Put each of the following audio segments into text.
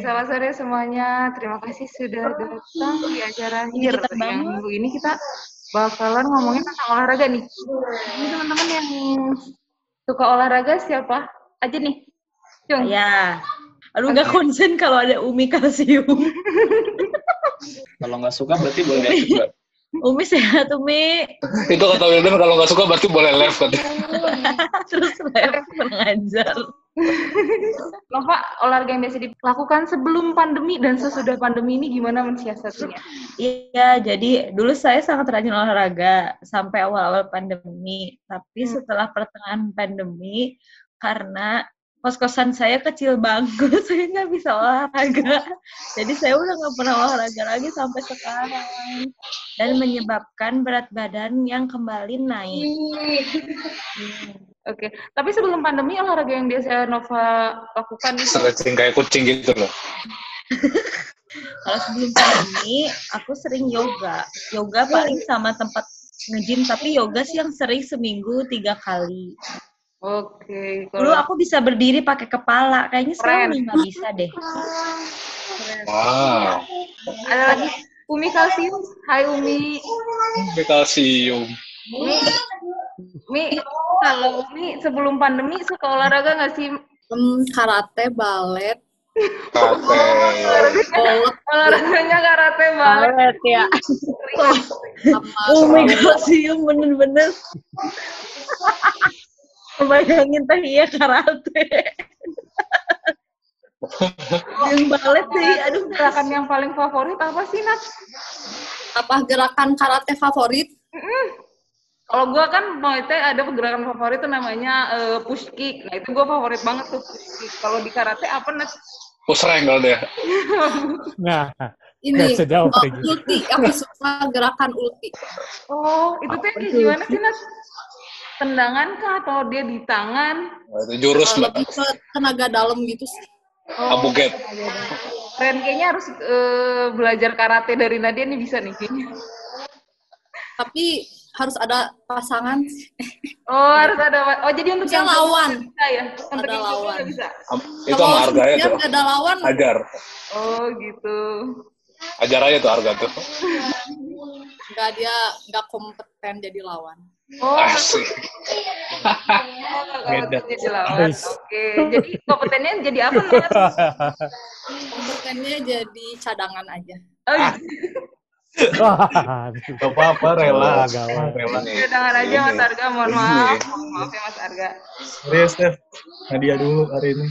selamat sore semuanya. Terima kasih sudah datang di acara HIR. Yang minggu ini kita bakalan ngomongin tentang olahraga nih. Ini teman-teman yang suka olahraga siapa aja nih? Cung. Ya. Aduh nggak konsen kalau ada Umi kalsium. Kalau nggak suka berarti boleh lihat juga. Umi sehat Umi. Itu kata Wildan kalau nggak suka berarti boleh left katanya. Terus live mengajar. Nova, olahraga yang biasa dilakukan sebelum pandemi dan sesudah pandemi ini gimana mensiasatinya? Iya, jadi dulu saya sangat rajin olahraga sampai awal-awal pandemi. Tapi Hmm. setelah pertengahan pandemi, karena kos-kosan saya kecil bangku, saya nggak bisa olahraga. Jadi saya udah nggak pernah olahraga lagi sampai sekarang. Dan menyebabkan berat badan yang kembali naik. Oke, tapi sebelum pandemi olahraga yang biasa Nova lakukan itu Stretching kayak kucing gitu loh. Kalau sebelum pandemi, aku sering yoga. Yoga paling sama tempat nge-gym, tapi yoga sih yang sering seminggu tiga kali. Oke, Dulu kalau aku bisa berdiri pakai kepala, kayaknya sekarang nggak bisa deh. Wow. ada lagi Umi Kalsium. Hai Umi. Ini kalsium. Umi, Umi kalau Umi sebelum pandemi suka olahraga nggak sih? Hmm, karate, balet, bola, Olahraganya karate banget. ya. sama Oh my god, sium bener-bener. Bayangin teh iya karate. yang balet sih, aduh Gerakan yang paling favorit apa sih Nat? apa gerakan karate favorit? Kalau gua kan mau itu ada gerakan favorit tuh namanya eh, push kick. Nah itu gua favorit banget tuh push kick. Kalau di karate apa Nat? Push rank kalau dia. Nah, Ini sejauh oh, pergi. ulti, aku suka gerakan ulti. Oh, itu tuh kayak gimana sih Nat? Tendangan kah atau dia di tangan? Wah, itu jurus mbak. lebih ke tenaga dalam gitu sih. Oh, Abuget. keren kayaknya harus eh, belajar karate dari Nadia nih bisa nih kayaknya. Tapi harus ada pasangan. Oh, harus ada. Oh, jadi untuk Bisa yang lawan. bisa ya? Untuk Ada lawan. bisa. Itu sama harga ya tuh. nggak ada lawan, Ajar. Oh, gitu. Ajar aja tuh harga tuh. nggak dia nggak kompeten jadi lawan. Oh, Asik. kalau Beda. jadi lawan. Oke, jadi kompetennya jadi apa? Kompetennya jadi cadangan aja. Oh, gitu. Gak apa-apa, rela. Wah, gawat. Rela nih. Cadangan aja Mas. Arga, mohon maaf. Maaf ya Mas Arga. Serius, Steph. Nadia dulu hari ini.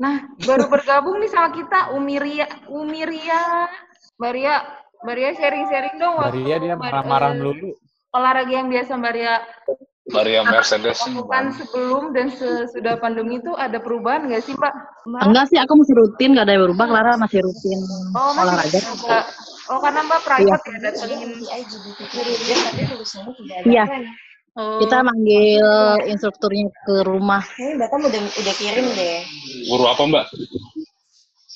Nah, baru bergabung nih sama kita Umiria, Umiria, Maria, Maria sharing-sharing dong Maria dia marah-marah melulu. olahraga yang biasa Maria Maria Mercedes. lakukan sebelum dan sesudah pandemi itu ada perubahan nggak sih Mbak? Mbak? Enggak sih, aku masih rutin, gak ada yang berubah. Clara masih rutin Oh, masih olahraga. juga. Oh, karena Mbak private ya datengin. Iya, Oh, kita manggil instrukturnya ke rumah Ini Batam udah udah kirim deh. Guru apa mbak?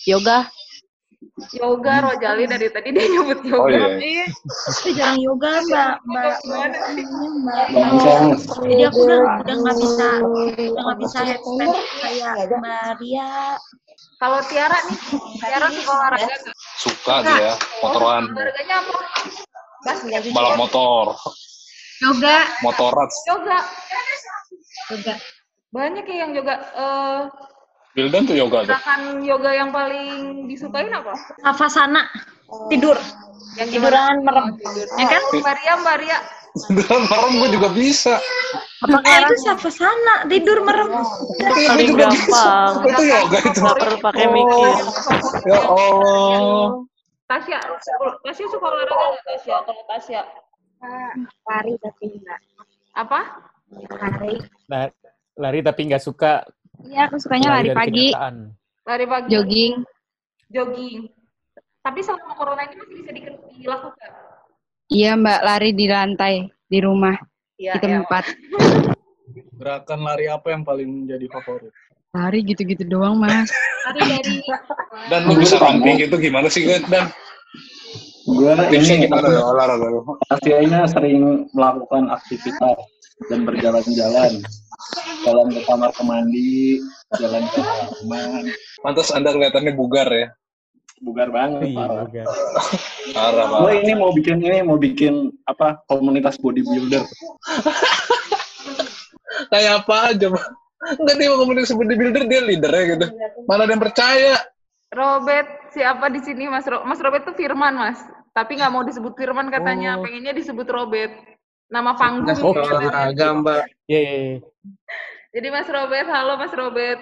yoga. Yoga Rojali dari tadi dia nyebut yoga. Oh iya. Iya, saya jarang yoga mbak, mbak, Gimana sih? mbak. Jadi aku udah udah nggak bisa udah nggak bisa headstand kayak Maria. Kalau Tiara nih, Tiara suka olahraga nggak? Suka dia, motoran. Olahraganya apa? Balap motor. Yoga. Motorat. Yoga. Yoga. Banyak ya yang yoga. Eh, Wildan tuh yoga tuh. gerakan yoga yang paling disukain apa? Savasana, tidur. Yang? Tiduran merem. Ya kan? Oh, Maria, Maria. Dan merem gue juga bisa. Apakah itu savasana, tidur merem? Paling gampang. Itu yoga itu. Nggak perlu pakai mikir. Ya Allah. Tasya, Tasya suka olahraga nggak Tasya? Kalau Tasya lari tapi enggak apa? lari Nah, lari tapi nggak suka iya aku sukanya lari dari pagi kenyataan. Lari pagi. Jogging. Jogging. Tapi selama corona ini masih bisa di- dilakukan. iya mbak lari di lantai di rumah Iya, di tempat Gerakan lari apa yang paling jadi favorit? lari gitu-gitu doang mas Lari dari Dan lu bisa ramping gitu gimana sih gue? Dan Gue ini gimana ya olahraga lu? Asianya sering melakukan aktivitas dan berjalan-jalan. Jalan ke kamar ke mandi, jalan ke taman. Pantas anda kelihatannya bugar ya. bugar banget Iya, parah. bukan. Parah, Gue parah. ini mau bikin ini mau bikin apa komunitas bodybuilder. Kayak apa aja, Pak? Enggak dia mau komunikasi bodybuilder, dia leadernya gitu. Mana ada yang percaya? Robert, siapa di sini Mas Ro Mas Robert tuh Firman, Mas. Tapi nggak mau disebut Firman katanya, Oh. pengennya disebut Robert. Nama panggung. Nggak Oh, gitu. olahraga, Mbak. Iya, iya, iya. Jadi Mas Robert, halo Mas Robert.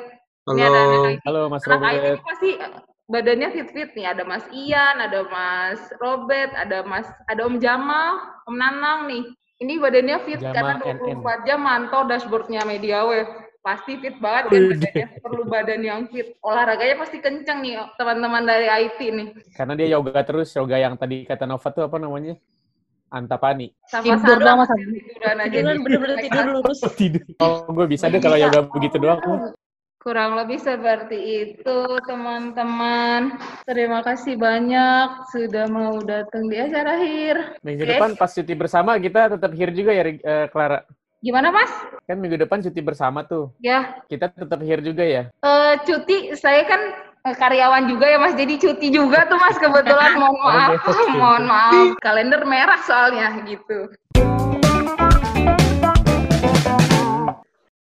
Ini Halo. ada anak Halo Mas anak IT Robert. ini pasti eh, badannya fit-fit nih. Ada Mas Ian, ada Mas Robert, ada Mas, ada Om Jamal, Om Nanang nih. Ini badannya fit Jamal karena NN. 24 jam mantau dashboardnya Media Wave. Pasti fit banget kan badannya. Perlu badan yang fit. Olahraganya pasti kenceng nih teman-teman dari IT nih. Karena dia yoga terus, yoga yang tadi kata Nova tuh apa namanya? Antapani. Sama Tidur doang, Mas. tiduran aja Tiduran bener-bener tidur lurus. Tidur. Oh, gue bisa deh kalau yoga begitu doang. Kurang lebih seperti itu, teman-teman. Terima kasih banyak sudah mau datang di acara akhir. Minggu Oke. depan pas cuti bersama kita tetap here juga ya, eh, Clara. Gimana, Mas? Kan minggu depan cuti bersama tuh. Ya, Kita tetap here juga ya. eh, cuti saya kan karyawan juga ya, Mas. Jadi cuti juga tuh, Mas. Kebetulan mohon maaf, mohon maaf. Kalender merah soalnya gitu.